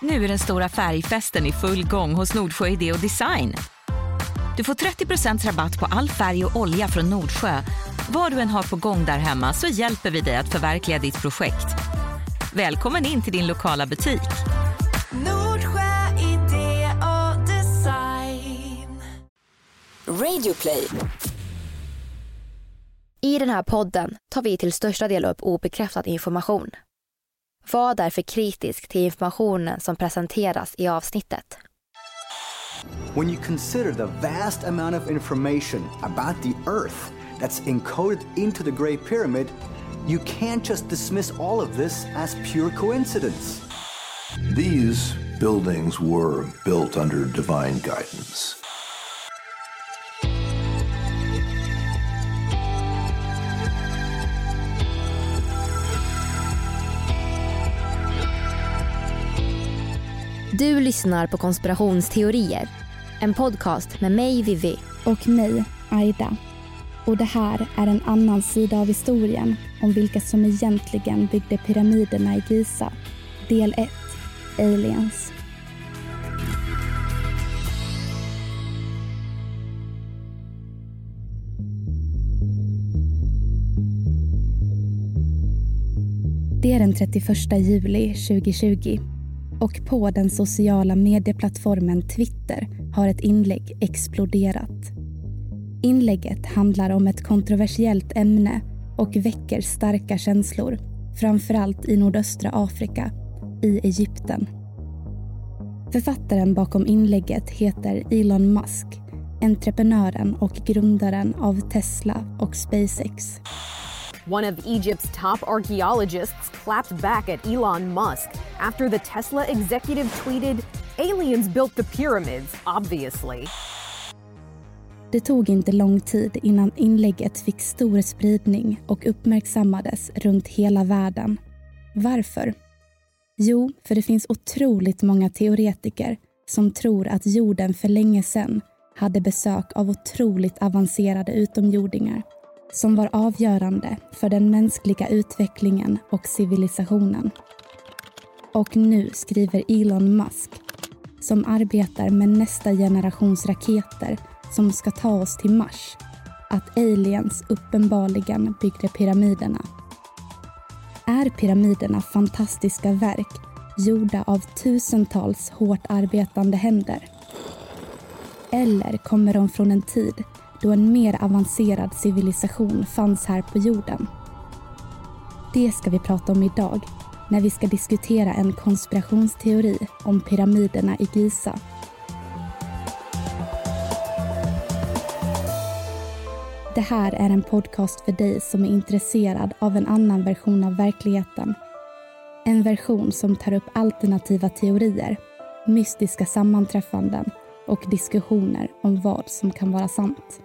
Nu är den stora färgfesten i full gång hos Nordsjö Idé och Design. Du får 30% rabatt på all färg och olja från Nordsjö. Vad du än har på gång där hemma så hjälper vi dig att förverkliga ditt projekt. Välkommen in till din lokala butik. Nordsjö idé och design. Radioplay. I den här podden tar vi till största del upp obekräftad information. Var därför kritisk till informationen som presenteras i avsnittet. When you consider the vast amount of information about the Earth that's encoded into the Great Pyramid, you can't just dismiss all of this as pure coincidence. These buildings were built under divine guidance. Du lyssnar på Konspirationsteorier. En podcast med mig, Vivi. och mig, Aida. Och det här är en annan sida av historien om vilka som egentligen byggde pyramiderna i Giza. Del 1. Aliens. Det är den 31 juli 2020 och på den sociala medieplattformen Twitter har ett inlägg exploderat. Inlägget handlar om ett kontroversiellt ämne och väcker starka känslor, framförallt i nordöstra Afrika, i Egypten. Författaren bakom inlägget heter Elon Musk, entreprenören och grundaren av Tesla och SpaceX. One of Egypt's top archaeologists clapped back at Elon Musk after the Tesla executive tweeted, Aliens built the pyramids, obviously. Det tog inte lång tid innan inlägget fick stor spridning och uppmärksammades runt hela världen. Varför? Jo, för det finns otroligt många teoretiker som tror att jorden för länge sedan hade besök av otroligt avancerade utomjordingar som var avgörande för den mänskliga utvecklingen och civilisationen. Och nu skriver Elon Musk, som arbetar med nästa generations raketer som ska ta oss till Mars, att aliens uppenbarligen byggde pyramiderna. Är pyramiderna fantastiska verk gjorda av tusentals hårt arbetande händer? Eller kommer de från en tid då en mer avancerad civilisation fanns här på jorden? Det ska vi prata om idag när vi ska diskutera en konspirationsteori om pyramiderna i Giza. Det här är en podcast för dig som är intresserad av en annan version av verkligheten. En version som tar upp alternativa teorier, mystiska sammanträffanden och diskussioner om vad som kan vara sant.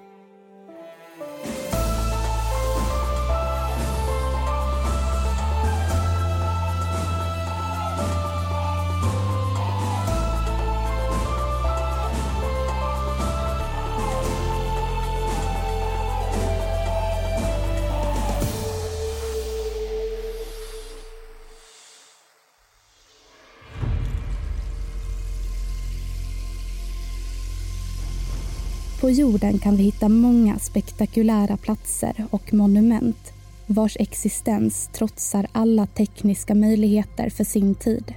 På jorden kan vi hitta många spektakulära platser och monument vars existens trotsar alla tekniska möjligheter för sin tid.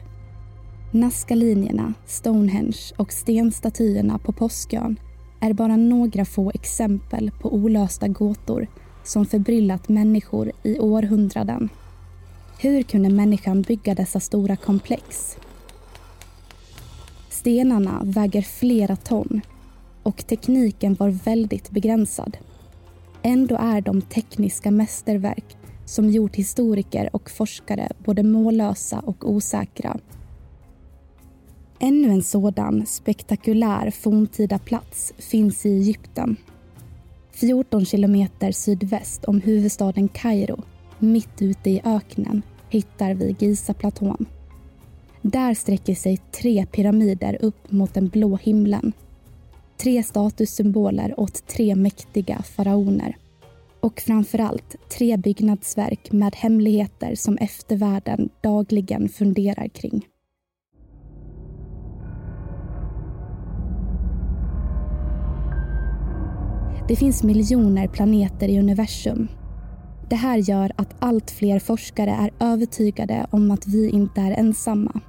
Nazca-linjerna, Stonehenge och stenstatyerna på Påskön är bara några få exempel på olösta gåtor som förbryllat människor i århundraden. Hur kunde människan bygga dessa stora komplex? Stenarna väger flera ton och tekniken var väldigt begränsad. Ändå är de tekniska mästerverk som gjort historiker och forskare både mållösa och osäkra. Ännu en sådan spektakulär forntida plats finns i Egypten. 14 kilometer sydväst om huvudstaden Kairo, mitt ute i öknen, hittar vi Gizaplatån. Där sträcker sig tre pyramider upp mot den blå himlen tre statussymboler åt tre mäktiga faraoner. Och framförallt tre byggnadsverk med hemligheter som eftervärlden dagligen funderar kring. Det finns miljoner planeter i universum. Det här gör att allt fler forskare är övertygade om att vi inte är ensamma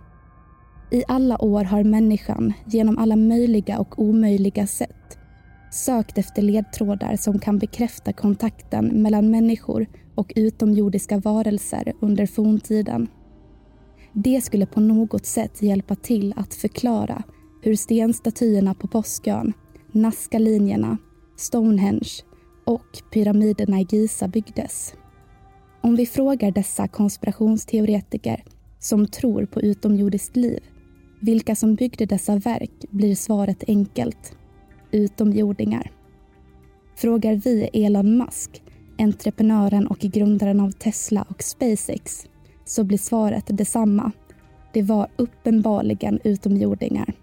i alla år har människan, genom alla möjliga och omöjliga sätt, sökt efter ledtrådar som kan bekräfta kontakten mellan människor och utomjordiska varelser under forntiden. Det skulle på något sätt hjälpa till att förklara hur stenstatyerna på Påskön, Nazca-linjerna, Stonehenge och pyramiderna i Giza byggdes. Om vi frågar dessa konspirationsteoretiker som tror på utomjordiskt liv vilka som byggde dessa verk blir svaret enkelt. Utomjordingar. Frågar vi Elon Musk, entreprenören och grundaren av Tesla och SpaceX, så blir svaret detsamma. Det var uppenbarligen utomjordingar.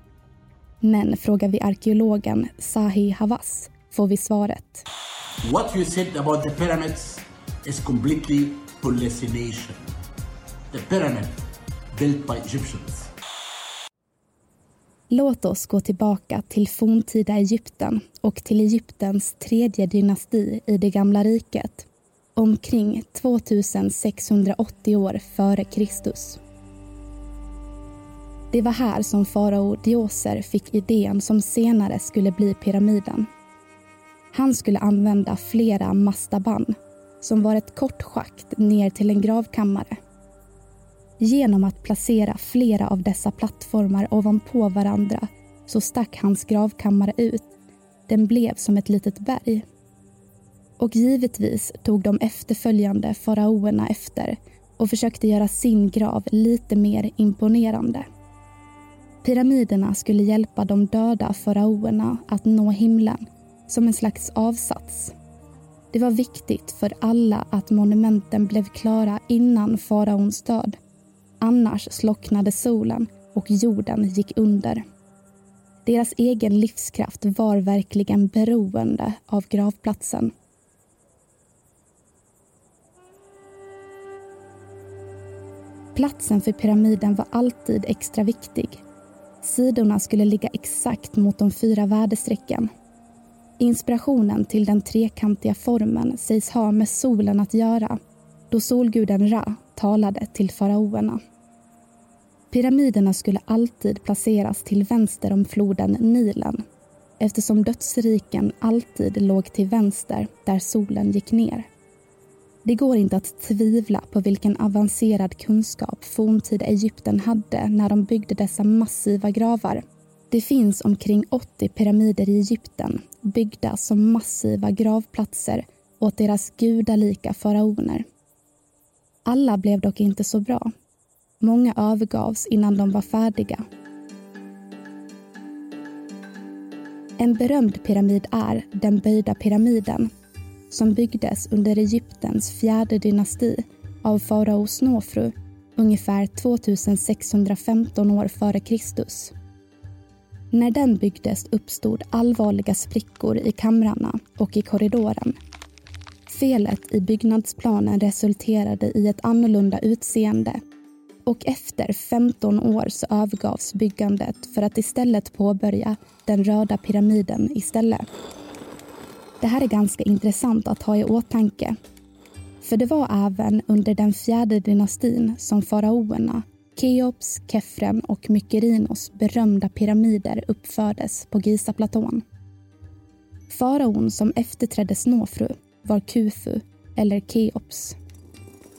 Men frågar vi arkeologen Sahi Havas får vi svaret. What you said about the pyramids is completely hallucination. The pyramid built by Egyptians. Låt oss gå tillbaka till forntida Egypten och till Egyptens tredje dynasti i det gamla riket omkring 2680 år före Kristus. Det var här som farao Dioser fick idén som senare skulle bli pyramiden. Han skulle använda flera mastaban som var ett kort schakt ner till en gravkammare. Genom att placera flera av dessa plattformar ovanpå varandra så stack hans gravkammare ut. Den blev som ett litet berg. Och givetvis tog de efterföljande faraoerna efter och försökte göra sin grav lite mer imponerande. Pyramiderna skulle hjälpa de döda faraoerna att nå himlen som en slags avsats. Det var viktigt för alla att monumenten blev klara innan faraons död. Annars slocknade solen och jorden gick under. Deras egen livskraft var verkligen beroende av gravplatsen. Platsen för pyramiden var alltid extra viktig. Sidorna skulle ligga exakt mot de fyra väderstrecken. Inspirationen till den trekantiga formen sägs ha med solen att göra då solguden Ra talade till faraoerna. Pyramiderna skulle alltid placeras till vänster om floden Nilen eftersom dödsriken alltid låg till vänster där solen gick ner. Det går inte att tvivla på vilken avancerad kunskap forntida Egypten hade när de byggde dessa massiva gravar. Det finns omkring 80 pyramider i Egypten byggda som massiva gravplatser åt deras gudalika faraoner. Alla blev dock inte så bra. Många övergavs innan de var färdiga. En berömd pyramid är den böjda pyramiden som byggdes under Egyptens fjärde dynasti av farao Snofru ungefär 2615 år före Kristus. När den byggdes uppstod allvarliga sprickor i kamrarna och i korridoren. Felet i byggnadsplanen resulterade i ett annorlunda utseende och efter 15 år så övergavs byggandet för att istället påbörja den röda pyramiden istället. Det här är ganska intressant att ha i åtanke. För det var även under den fjärde dynastin som faraoerna Keops, Kefren och Mykerinos berömda pyramider uppfördes på Gizaplatån. Faraon som efterträdde Snofru var Kufu, eller Keops.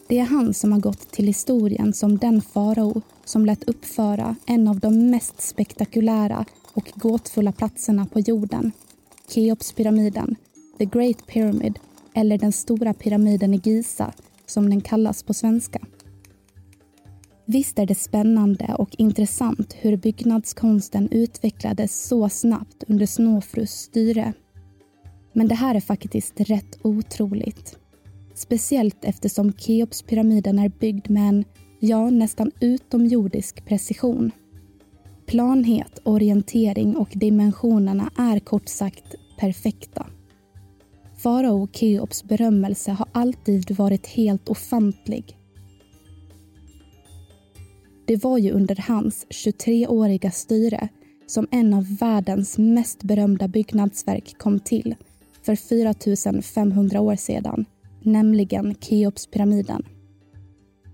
Det är han som har gått till historien som den farao som lät uppföra en av de mest spektakulära och gåtfulla platserna på jorden, Keopspyramiden, The Great Pyramid eller den stora pyramiden i Giza som den kallas på svenska. Visst är det spännande och intressant hur byggnadskonsten utvecklades så snabbt under Snofrus styre. Men det här är faktiskt rätt otroligt. Speciellt eftersom Keopspyramiden är byggd med en, ja, nästan utomjordisk precision. Planhet, orientering och dimensionerna är kort sagt perfekta. Farao Keops berömmelse har alltid varit helt ofantlig. Det var ju under hans 23-åriga styre som en av världens mest berömda byggnadsverk kom till för 4500 år sedan, nämligen Keopspyramiden.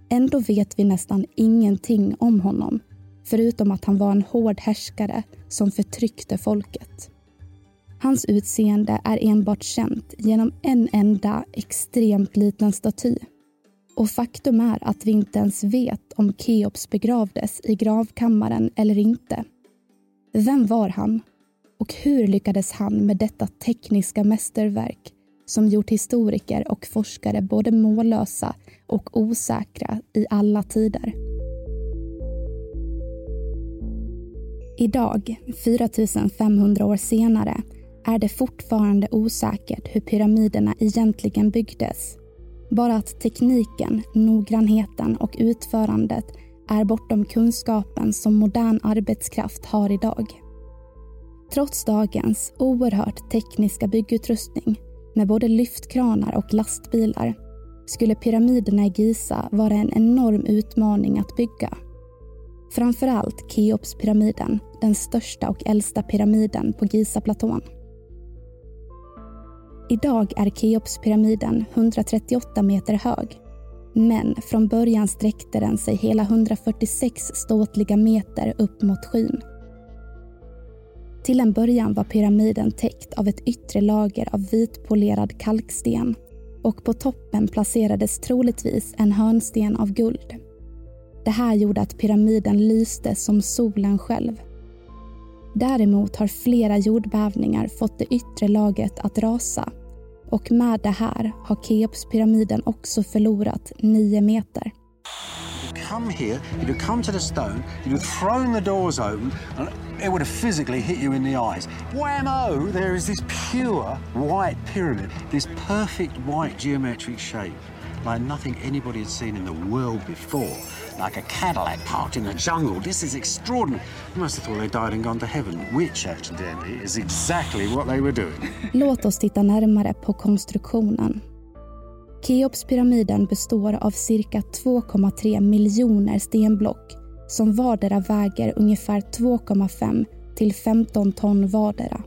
Ändå vet vi nästan ingenting om honom förutom att han var en hård härskare som förtryckte folket. Hans utseende är enbart känt genom en enda extremt liten staty. Och faktum är att vi inte ens vet om Keops begravdes i gravkammaren eller inte. Vem var han? Och hur lyckades han med detta tekniska mästerverk som gjort historiker och forskare både mållösa och osäkra i alla tider? Idag, 4500 år senare, är det fortfarande osäkert hur pyramiderna egentligen byggdes. Bara att tekniken, noggrannheten och utförandet är bortom kunskapen som modern arbetskraft har idag. Trots dagens oerhört tekniska byggutrustning med både lyftkranar och lastbilar skulle pyramiderna i Giza vara en enorm utmaning att bygga. Framförallt Keopspyramiden, den största och äldsta pyramiden på Gizaplatån. Idag är Keopspyramiden 138 meter hög. Men från början sträckte den sig hela 146 ståtliga meter upp mot skyn. Till en början var pyramiden täckt av ett yttre lager av vitpolerad kalksten och på toppen placerades troligtvis en hörnsten av guld. Det här gjorde att pyramiden lyste som solen själv. Däremot har flera jordbävningar fått det yttre lagret att rasa och med det här har Keopspyramiden också förlorat nio meter. Come here, you'd have come to the stone, you'd have thrown the doors open, and it would have physically hit you in the eyes. Whammo! There is this pure white pyramid, this perfect white geometric shape, like nothing anybody had seen in the world before. Like a Cadillac parked in the jungle. This is extraordinary. You must have thought they died and gone to heaven, which, actually, is exactly what they were doing. Låt oss titta närmare på konstruktionen. Keopspyramiden består av cirka 2,3 miljoner stenblock som vardera väger ungefär 2,5 till 15 ton vardera.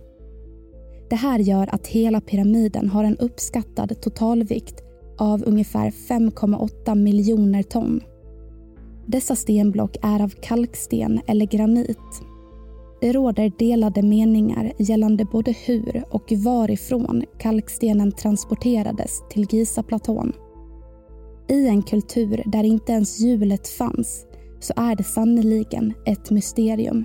Det här gör att hela pyramiden har en uppskattad totalvikt av ungefär 5,8 miljoner ton. Dessa stenblock är av kalksten eller granit. Det råder delade meningar gällande både hur och varifrån kalkstenen transporterades till Gizaplatån. I en kultur där inte ens hjulet fanns så är det sannoliken ett mysterium.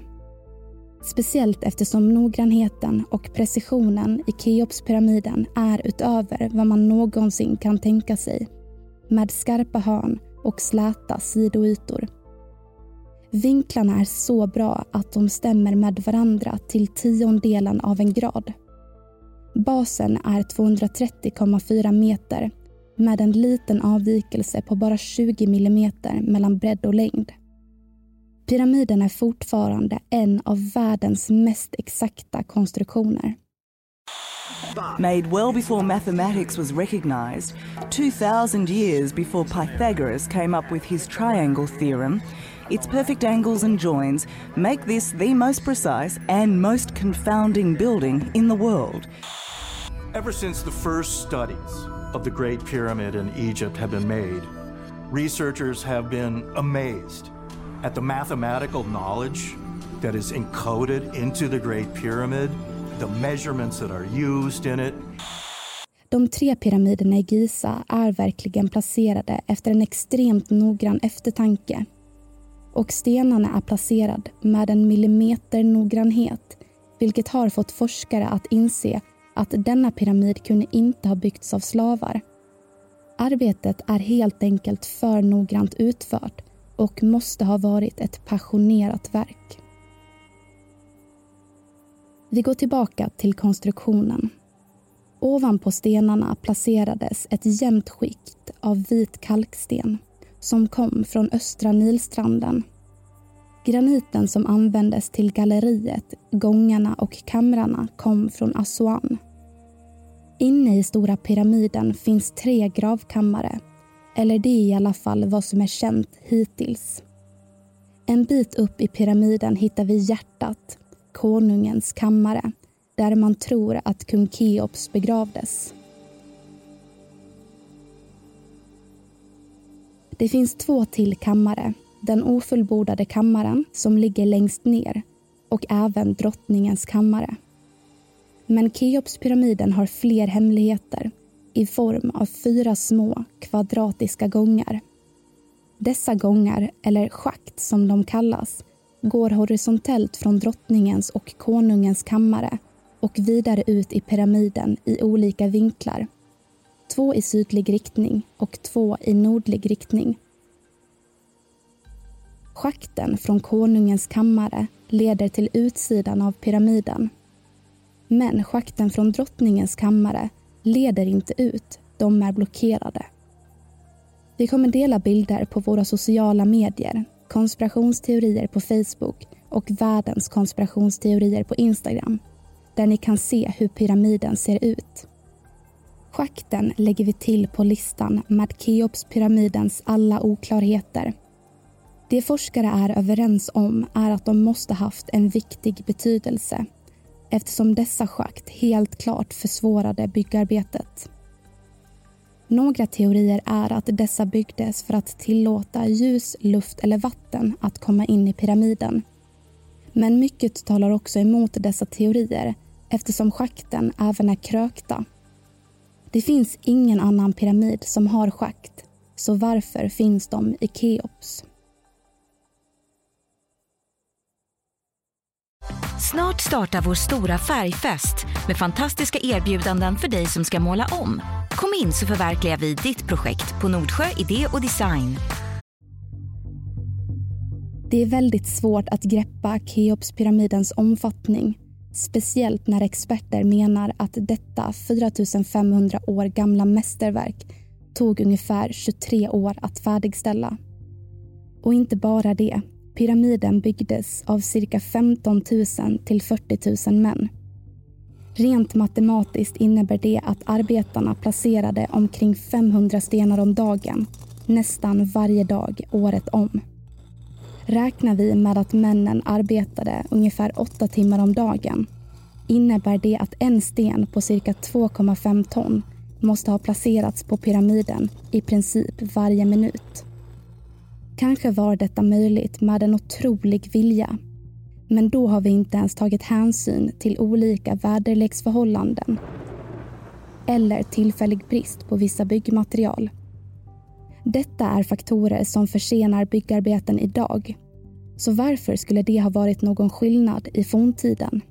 Speciellt eftersom noggrannheten och precisionen i Keopspyramiden är utöver vad man någonsin kan tänka sig. Med skarpa hörn och släta sidoytor. Vinklarna är så bra att de stämmer med varandra till tiondelen av en grad. Basen är 230,4 meter med en liten avvikelse på bara 20 millimeter mellan bredd och längd. Pyramiden är fortfarande en av världens mest exakta konstruktioner. Made well before mathematics was recognized, 2000 years before Pythagoras came up with his triangle theorem, its perfect angles and joins make this the most precise and most confounding building in the world. Ever since the first studies of the Great Pyramid in Egypt have been made, researchers have been amazed at the mathematical knowledge that is encoded into the Great Pyramid, the measurements that are used in it. De tre pyramiderna i Giza är verkligen placerade efter en extremt noggrann eftertanke. Och stenarna är placerade med en millimeter noggrannhet vilket har fått forskare att inse att denna pyramid kunde inte ha byggts av slavar. Arbetet är helt enkelt för noggrant utfört och måste ha varit ett passionerat verk. Vi går tillbaka till konstruktionen. Ovanpå stenarna placerades ett jämnt skikt av vit kalksten som kom från östra Nilstranden. Graniten som användes till galleriet, gångarna och kamrarna kom från Assuan. Inne i Stora pyramiden finns tre gravkammare eller det är i alla fall vad som är känt hittills. En bit upp i pyramiden hittar vi hjärtat, konungens kammare, där man tror att kung Keops begravdes. Det finns två till kammare. Den ofullbordade kammaren som ligger längst ner och även drottningens kammare. Men Keopspyramiden har fler hemligheter i form av fyra små kvadratiska gångar. Dessa gångar, eller schakt som de kallas, går horisontellt från drottningens och konungens kammare och vidare ut i pyramiden i olika vinklar. Två i sydlig riktning och två i nordlig riktning. Schakten från konungens kammare leder till utsidan av pyramiden. Men schakten från drottningens kammare leder inte ut, de är blockerade. Vi kommer dela bilder på våra sociala medier, konspirationsteorier på Facebook och världens konspirationsteorier på Instagram där ni kan se hur pyramiden ser ut. Schakten lägger vi till på listan med Keopspyramidens alla oklarheter. Det forskare är överens om är att de måste haft en viktig betydelse eftersom dessa schakt helt klart försvårade byggarbetet. Några teorier är att dessa byggdes för att tillåta ljus, luft eller vatten att komma in i pyramiden. Men mycket talar också emot dessa teorier eftersom schakten även är krökta. Det finns ingen annan pyramid som har schakt, så varför finns de i Keops? Snart startar vår stora färgfest med fantastiska erbjudanden för dig som ska måla om. Kom in så förverkligar vi ditt projekt på Nordsjö Idé och Design. Det är väldigt svårt att greppa Keopspyramidens omfattning. Speciellt när experter menar att detta 4500 år gamla mästerverk tog ungefär 23 år att färdigställa. Och inte bara det. Pyramiden byggdes av cirka 15 000 till 40 000 män. Rent matematiskt innebär det att arbetarna placerade omkring 500 stenar om dagen, nästan varje dag året om. Räknar vi med att männen arbetade ungefär åtta timmar om dagen innebär det att en sten på cirka 2,5 ton måste ha placerats på pyramiden i princip varje minut. Kanske var detta möjligt med en otrolig vilja. Men då har vi inte ens tagit hänsyn till olika väderleksförhållanden eller tillfällig brist på vissa byggmaterial. Detta är faktorer som försenar byggarbeten idag. Så varför skulle det ha varit någon skillnad i forntiden?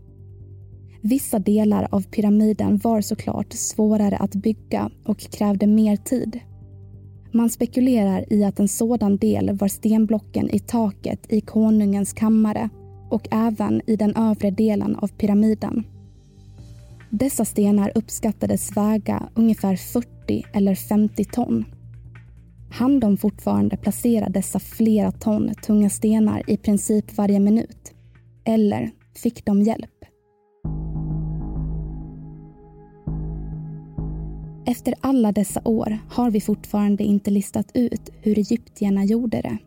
Vissa delar av pyramiden var såklart svårare att bygga och krävde mer tid. Man spekulerar i att en sådan del var stenblocken i taket i konungens kammare och även i den övre delen av pyramiden. Dessa stenar uppskattades väga ungefär 40 eller 50 ton. Han de fortfarande placera dessa flera ton tunga stenar i princip varje minut? Eller fick de hjälp? Efter alla dessa år har vi fortfarande inte listat ut hur egyptierna gjorde det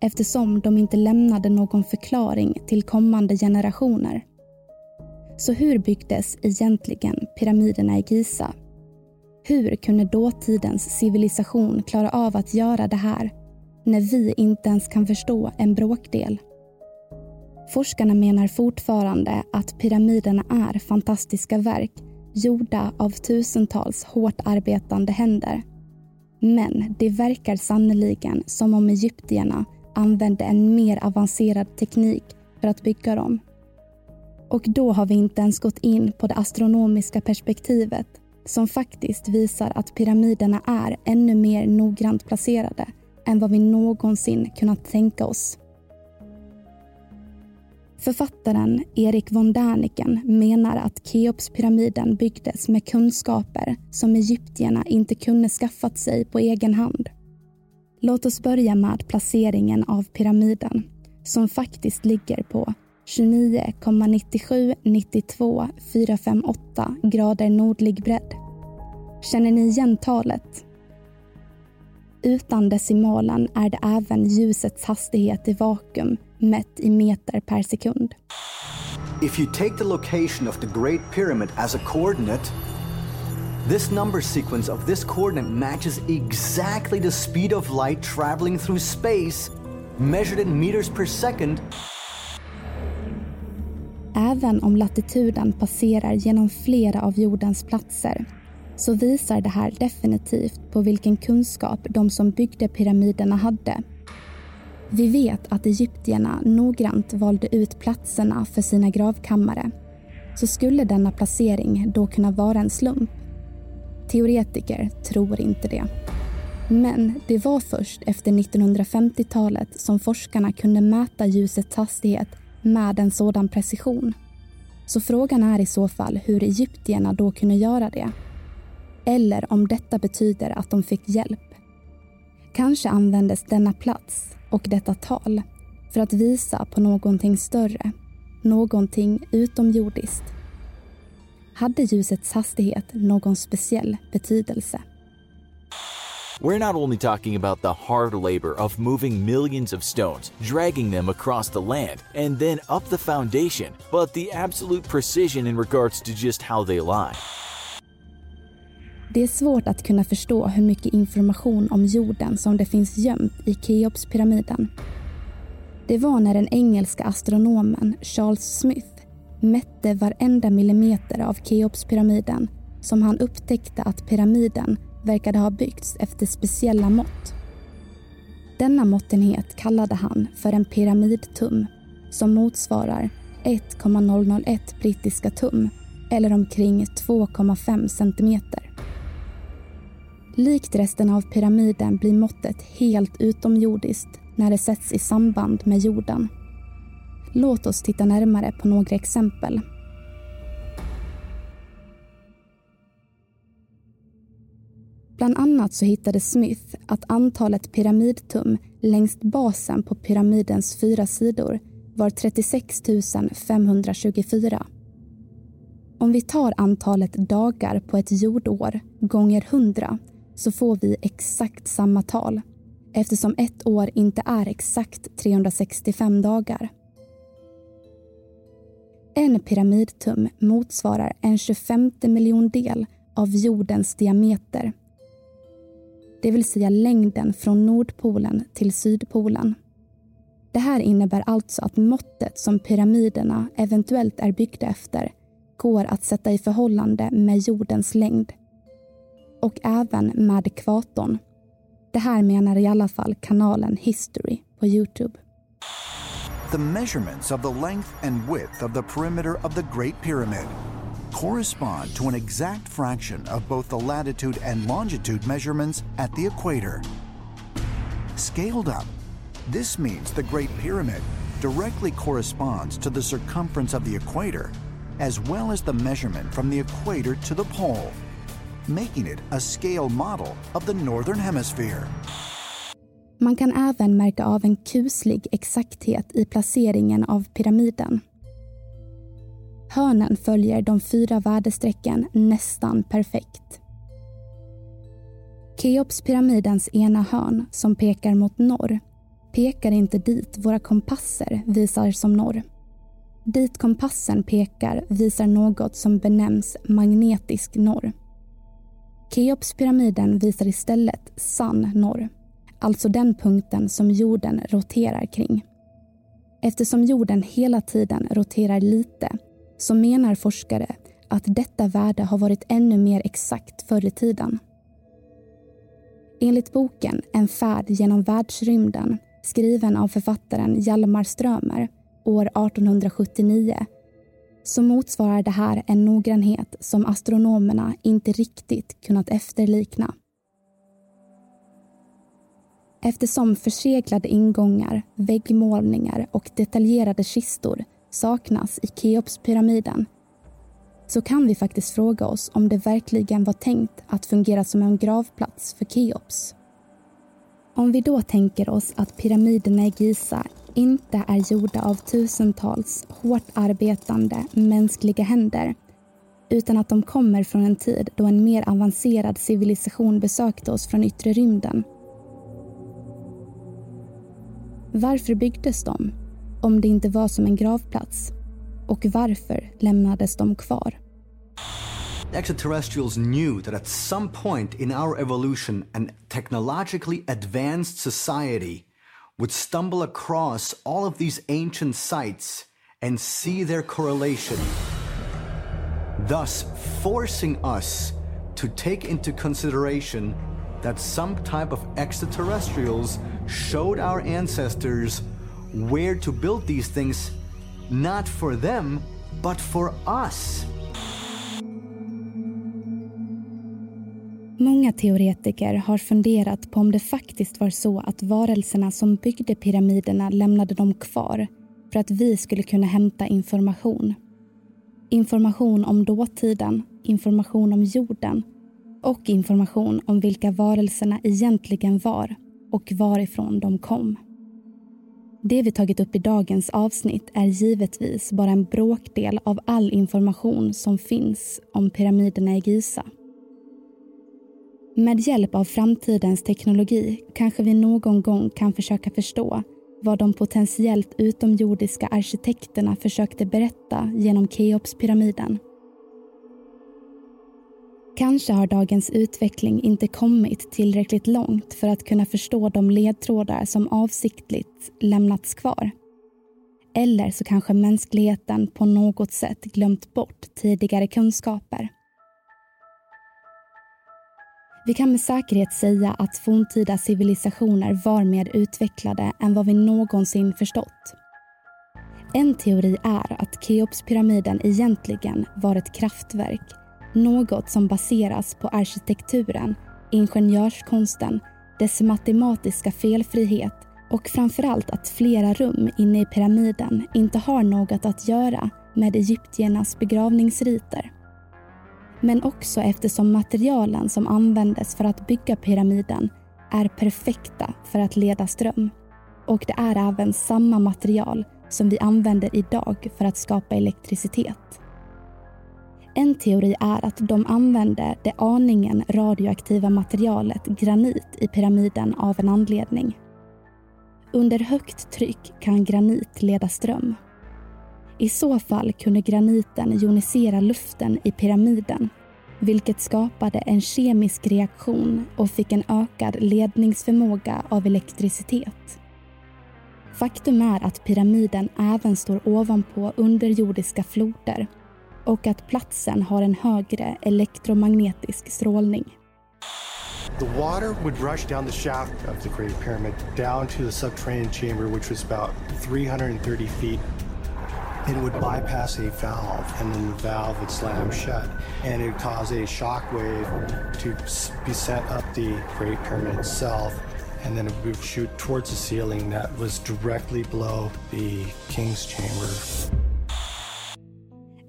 eftersom de inte lämnade någon förklaring till kommande generationer. Så hur byggdes egentligen pyramiderna i Giza? Hur kunde dåtidens civilisation klara av att göra det här när vi inte ens kan förstå en bråkdel? Forskarna menar fortfarande att pyramiderna är fantastiska verk gjorda av tusentals hårt arbetande händer. Men det verkar sannoliken som om egyptierna använde en mer avancerad teknik för att bygga dem. Och då har vi inte ens gått in på det astronomiska perspektivet som faktiskt visar att pyramiderna är ännu mer noggrant placerade än vad vi någonsin kunnat tänka oss. Författaren Erik von Däniken menar att Keopspyramiden byggdes med kunskaper som egyptierna inte kunde skaffat sig på egen hand. Låt oss börja med placeringen av pyramiden som faktiskt ligger på 29,9792 458 grader nordlig bredd. Känner ni igen talet? Utan decimalen är det även ljusets hastighet i vakuum mätt i meter per sekund. If you take the location of the Great Pyramid as a coordinate, this number sequence of this coordinate matches exactly the speed of light traveling through space, measured in meters per second. Även om latituden passerar genom flera av jordens platser så visar det här definitivt på vilken kunskap de som byggde pyramiderna hade. Vi vet att egyptierna noggrant valde ut platserna för sina gravkammare. Så skulle denna placering då kunna vara en slump? Teoretiker tror inte det. Men det var först efter 1950-talet som forskarna kunde mäta ljusets hastighet med en sådan precision. Så frågan är i så fall hur egyptierna då kunde göra det. Eller om detta betyder att de fick hjälp. Kanske användes denna plats och detta tal för att visa på någonting större, någonting utomjordiskt. Hade ljusets hastighet någon speciell betydelse? We're not only talking about the hard labor of moving millions of stones, dragging them across the land, and then up the foundation, but the absolute precision in regards to just how they lie. Det är svårt att kunna förstå hur mycket information om jorden som det finns gömt i Keopspyramiden. Det var när den engelska astronomen Charles Smith mätte varenda millimeter av Keopspyramiden som han upptäckte att pyramiden verkade ha byggts efter speciella mått. Denna måttenhet kallade han för en pyramidtum som motsvarar 1,001 brittiska tum eller omkring 2,5 centimeter. Likt resten av pyramiden blir måttet helt utomjordiskt när det sätts i samband med jorden. Låt oss titta närmare på några exempel. Bland annat så hittade Smith att antalet pyramidtum längst basen på pyramidens fyra sidor var 36 524. Om vi tar antalet dagar på ett jordår gånger 100 så får vi exakt samma tal eftersom ett år inte är exakt 365 dagar. En pyramidtum motsvarar en 25 miljondel av jordens diameter. Det vill säga längden från Nordpolen till Sydpolen. Det här innebär alltså att måttet som pyramiderna eventuellt är byggda efter går att sätta i förhållande med jordens längd. Och även med ekvatorn. Det här menar i alla fall kanalen History på Youtube. The measurements of the length and width of the perimeter of the Great Pyramid correspond to an exact fraction of both the latitude and longitude measurements at the equator. Scaled up, this means the Great Pyramid directly corresponds to the circumference of the equator, as well as the measurement from the equator to the pole, making it a scale model of the Northern Hemisphere. Man kan även märka av en kuslig exakthet i placeringen av pyramiden. Hörnen följer de fyra väderstrecken nästan perfekt. Keopspyramidens ena hörn, som pekar mot norr, pekar inte dit våra kompasser visar som norr. Dit kompassen pekar visar något som benämns magnetisk norr. Keopspyramiden visar istället sann norr, alltså den punkten som jorden roterar kring. Eftersom jorden hela tiden roterar lite så menar forskare att detta värde har varit ännu mer exakt förr i tiden. Enligt boken En färd genom världsrymden skriven av författaren Hjalmar Strömer år 1879 så motsvarar det här en noggrannhet som astronomerna inte riktigt kunnat efterlikna. Eftersom förseglade ingångar, väggmålningar och detaljerade kistor saknas i Keopspyramiden så kan vi faktiskt fråga oss om det verkligen var tänkt att fungera som en gravplats för Keops. Om vi då tänker oss att pyramiderna i Giza inte är gjorda av tusentals hårt arbetande mänskliga händer utan att de kommer från en tid då en mer avancerad civilisation besökte oss från yttre rymden. Varför byggdes de? Om det inte var som en gravplats. Och varför lämnades de kvar? Extraterrestrials knew that at some point in our evolution, an technologically advanced society would stumble across all of these ancient sites and see their correlation, thus forcing us to take into consideration that some type of extraterrestrials showed our ancestors where to build these things, not for them, but for us. Många teoretiker har funderat på om det faktiskt var så att varelserna som byggde pyramiderna lämnade dem kvar för att vi skulle kunna hämta information. Information om dåtiden, information om jorden och information om vilka varelserna egentligen var och varifrån de kom. Det vi tagit upp i dagens avsnitt är givetvis bara en bråkdel av all information som finns om pyramiderna i Giza. Med hjälp av framtidens teknologi kanske vi någon gång kan försöka förstå vad de potentiellt utomjordiska arkitekterna försökte berätta genom Keopspyramiden. Kanske har dagens utveckling inte kommit tillräckligt långt för att kunna förstå de ledtrådar som avsiktligt lämnats kvar. Eller så kanske mänskligheten på något sätt glömt bort tidigare kunskaper. Vi kan med säkerhet säga att forntida civilisationer var mer utvecklade än vad vi någonsin förstått. En teori är att Keopspyramiden egentligen var ett kraftverk. Något som baseras på arkitekturen, ingenjörskonsten, dess matematiska felfrihet och framförallt att flera rum inne i pyramiden inte har något att göra med egyptiernas begravningsriter men också eftersom materialen som användes för att bygga pyramiden är perfekta för att leda ström. Och det är även samma material som vi använder idag för att skapa elektricitet. En teori är att de använde det aningen radioaktiva materialet granit i pyramiden av en anledning. Under högt tryck kan granit leda ström i så fall kunde graniten jonisera luften i pyramiden vilket skapade en kemisk reaktion och fick en ökad ledningsförmåga av elektricitet. Faktum är att pyramiden även står ovanpå underjordiska floder och att platsen har en högre elektromagnetisk strålning. The water would rush down the shaft of the Great Pyramid down to the subterranean chamber, which was about 330 feet it would bypass a valve and then the valve would slam shut and it would cause a shock wave to be sent up the Great Pyramid itself and then it would shoot towards the ceiling that was directly below the King's Chamber.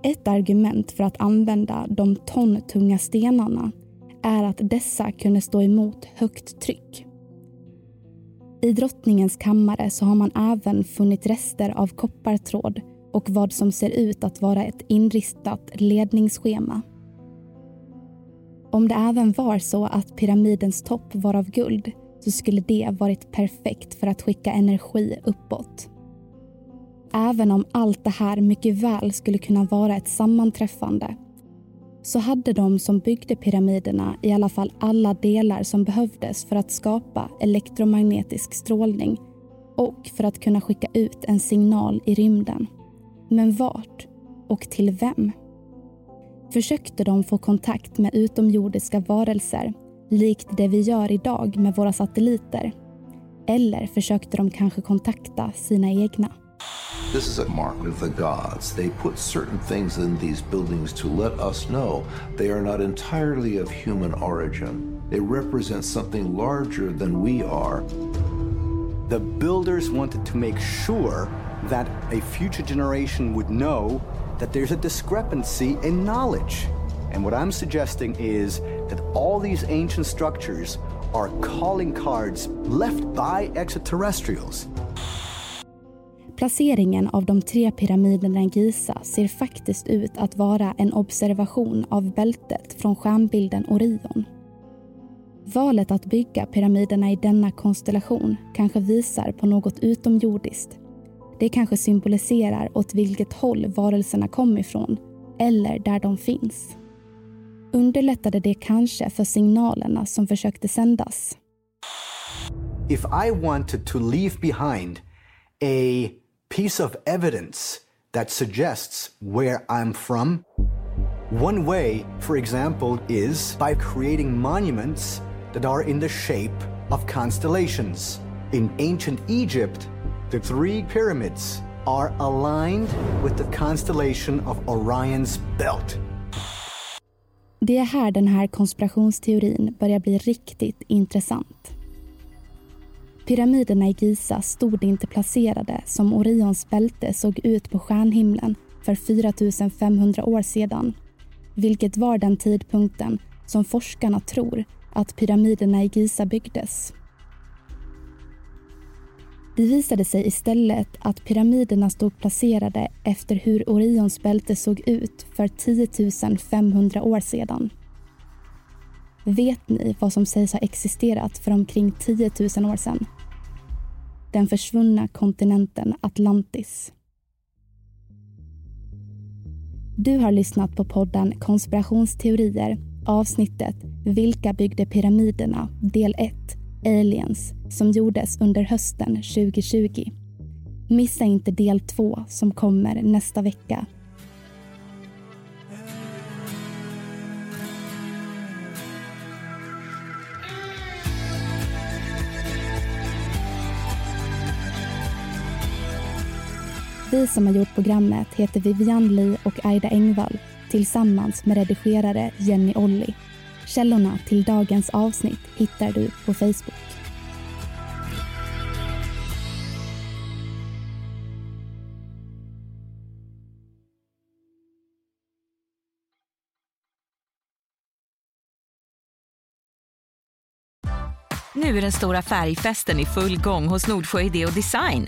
Ett argument för att använda de tontunga stenarna är att dessa kunde stå emot högt tryck. I drottningens kammare så har man även funnit rester av koppartråd och vad som ser ut att vara ett inristat ledningsschema. Om det även var så att pyramidens topp var av guld så skulle det varit perfekt för att skicka energi uppåt. Även om allt det här mycket väl skulle kunna vara ett sammanträffande så hade de som byggde pyramiderna i alla fall alla delar som behövdes för att skapa elektromagnetisk strålning och för att kunna skicka ut en signal i rymden. Men vart? Och till vem? Försökte de få kontakt med utomjordiska varelser likt det vi gör idag med våra satelliter? Eller försökte de kanske kontakta sina egna? This is a mark of the gods. They put certain things in these buildings to let us know they are not entirely of human origin. They represent something larger than we are. The builders wanted to make sure that a future generation would know that there's a discrepancy in knowledge. And what I'm suggesting is that all these ancient structures are calling cards left by extraterrestrials. Placeringen av de tre pyramiderna i Giza ser faktiskt ut att vara en observation av bältet från stjärnbilden Orion. Valet att bygga pyramiderna i denna konstellation kanske visar på något utomjordiskt Det kanske symboliserar åt vilket håll varelserna kom ifrån eller där de finns. Underlättade det kanske för signalerna som försökte sändas? If I wanted to leave behind a piece of evidence that suggests where I'm from, one way, for example, is by creating monuments that are in the shape of constellations. In ancient Egypt, the three pyramids are aligned with the constellation of Orion's belt. Det är här den här konspirationsteorin börjar bli riktigt intressant. Pyramiderna i Giza stod inte placerade som Orions bälte såg ut på stjärnhimlen för 4500 år sedan, vilket var den tidpunkten som forskarna tror att pyramiderna i Giza byggdes. Det visade sig istället att pyramiderna stod placerade efter hur Orions bälte såg ut för 10 500 år sedan. Vet ni vad som sägs ha existerat för omkring 10 000 år sedan? Den försvunna kontinenten Atlantis. Du har lyssnat på podden Konspirationsteorier avsnittet Vilka byggde pyramiderna? Del 1 Aliens som gjordes under hösten 2020. Missa inte del 2 som kommer nästa vecka. Vi som har gjort programmet heter Vivian Lee och Aida Engvall tillsammans med redigerare Jenny Olli. Källorna till dagens avsnitt hittar du på Facebook. Nu är den stora färgfesten i full gång hos Nordsjö Idé och Design.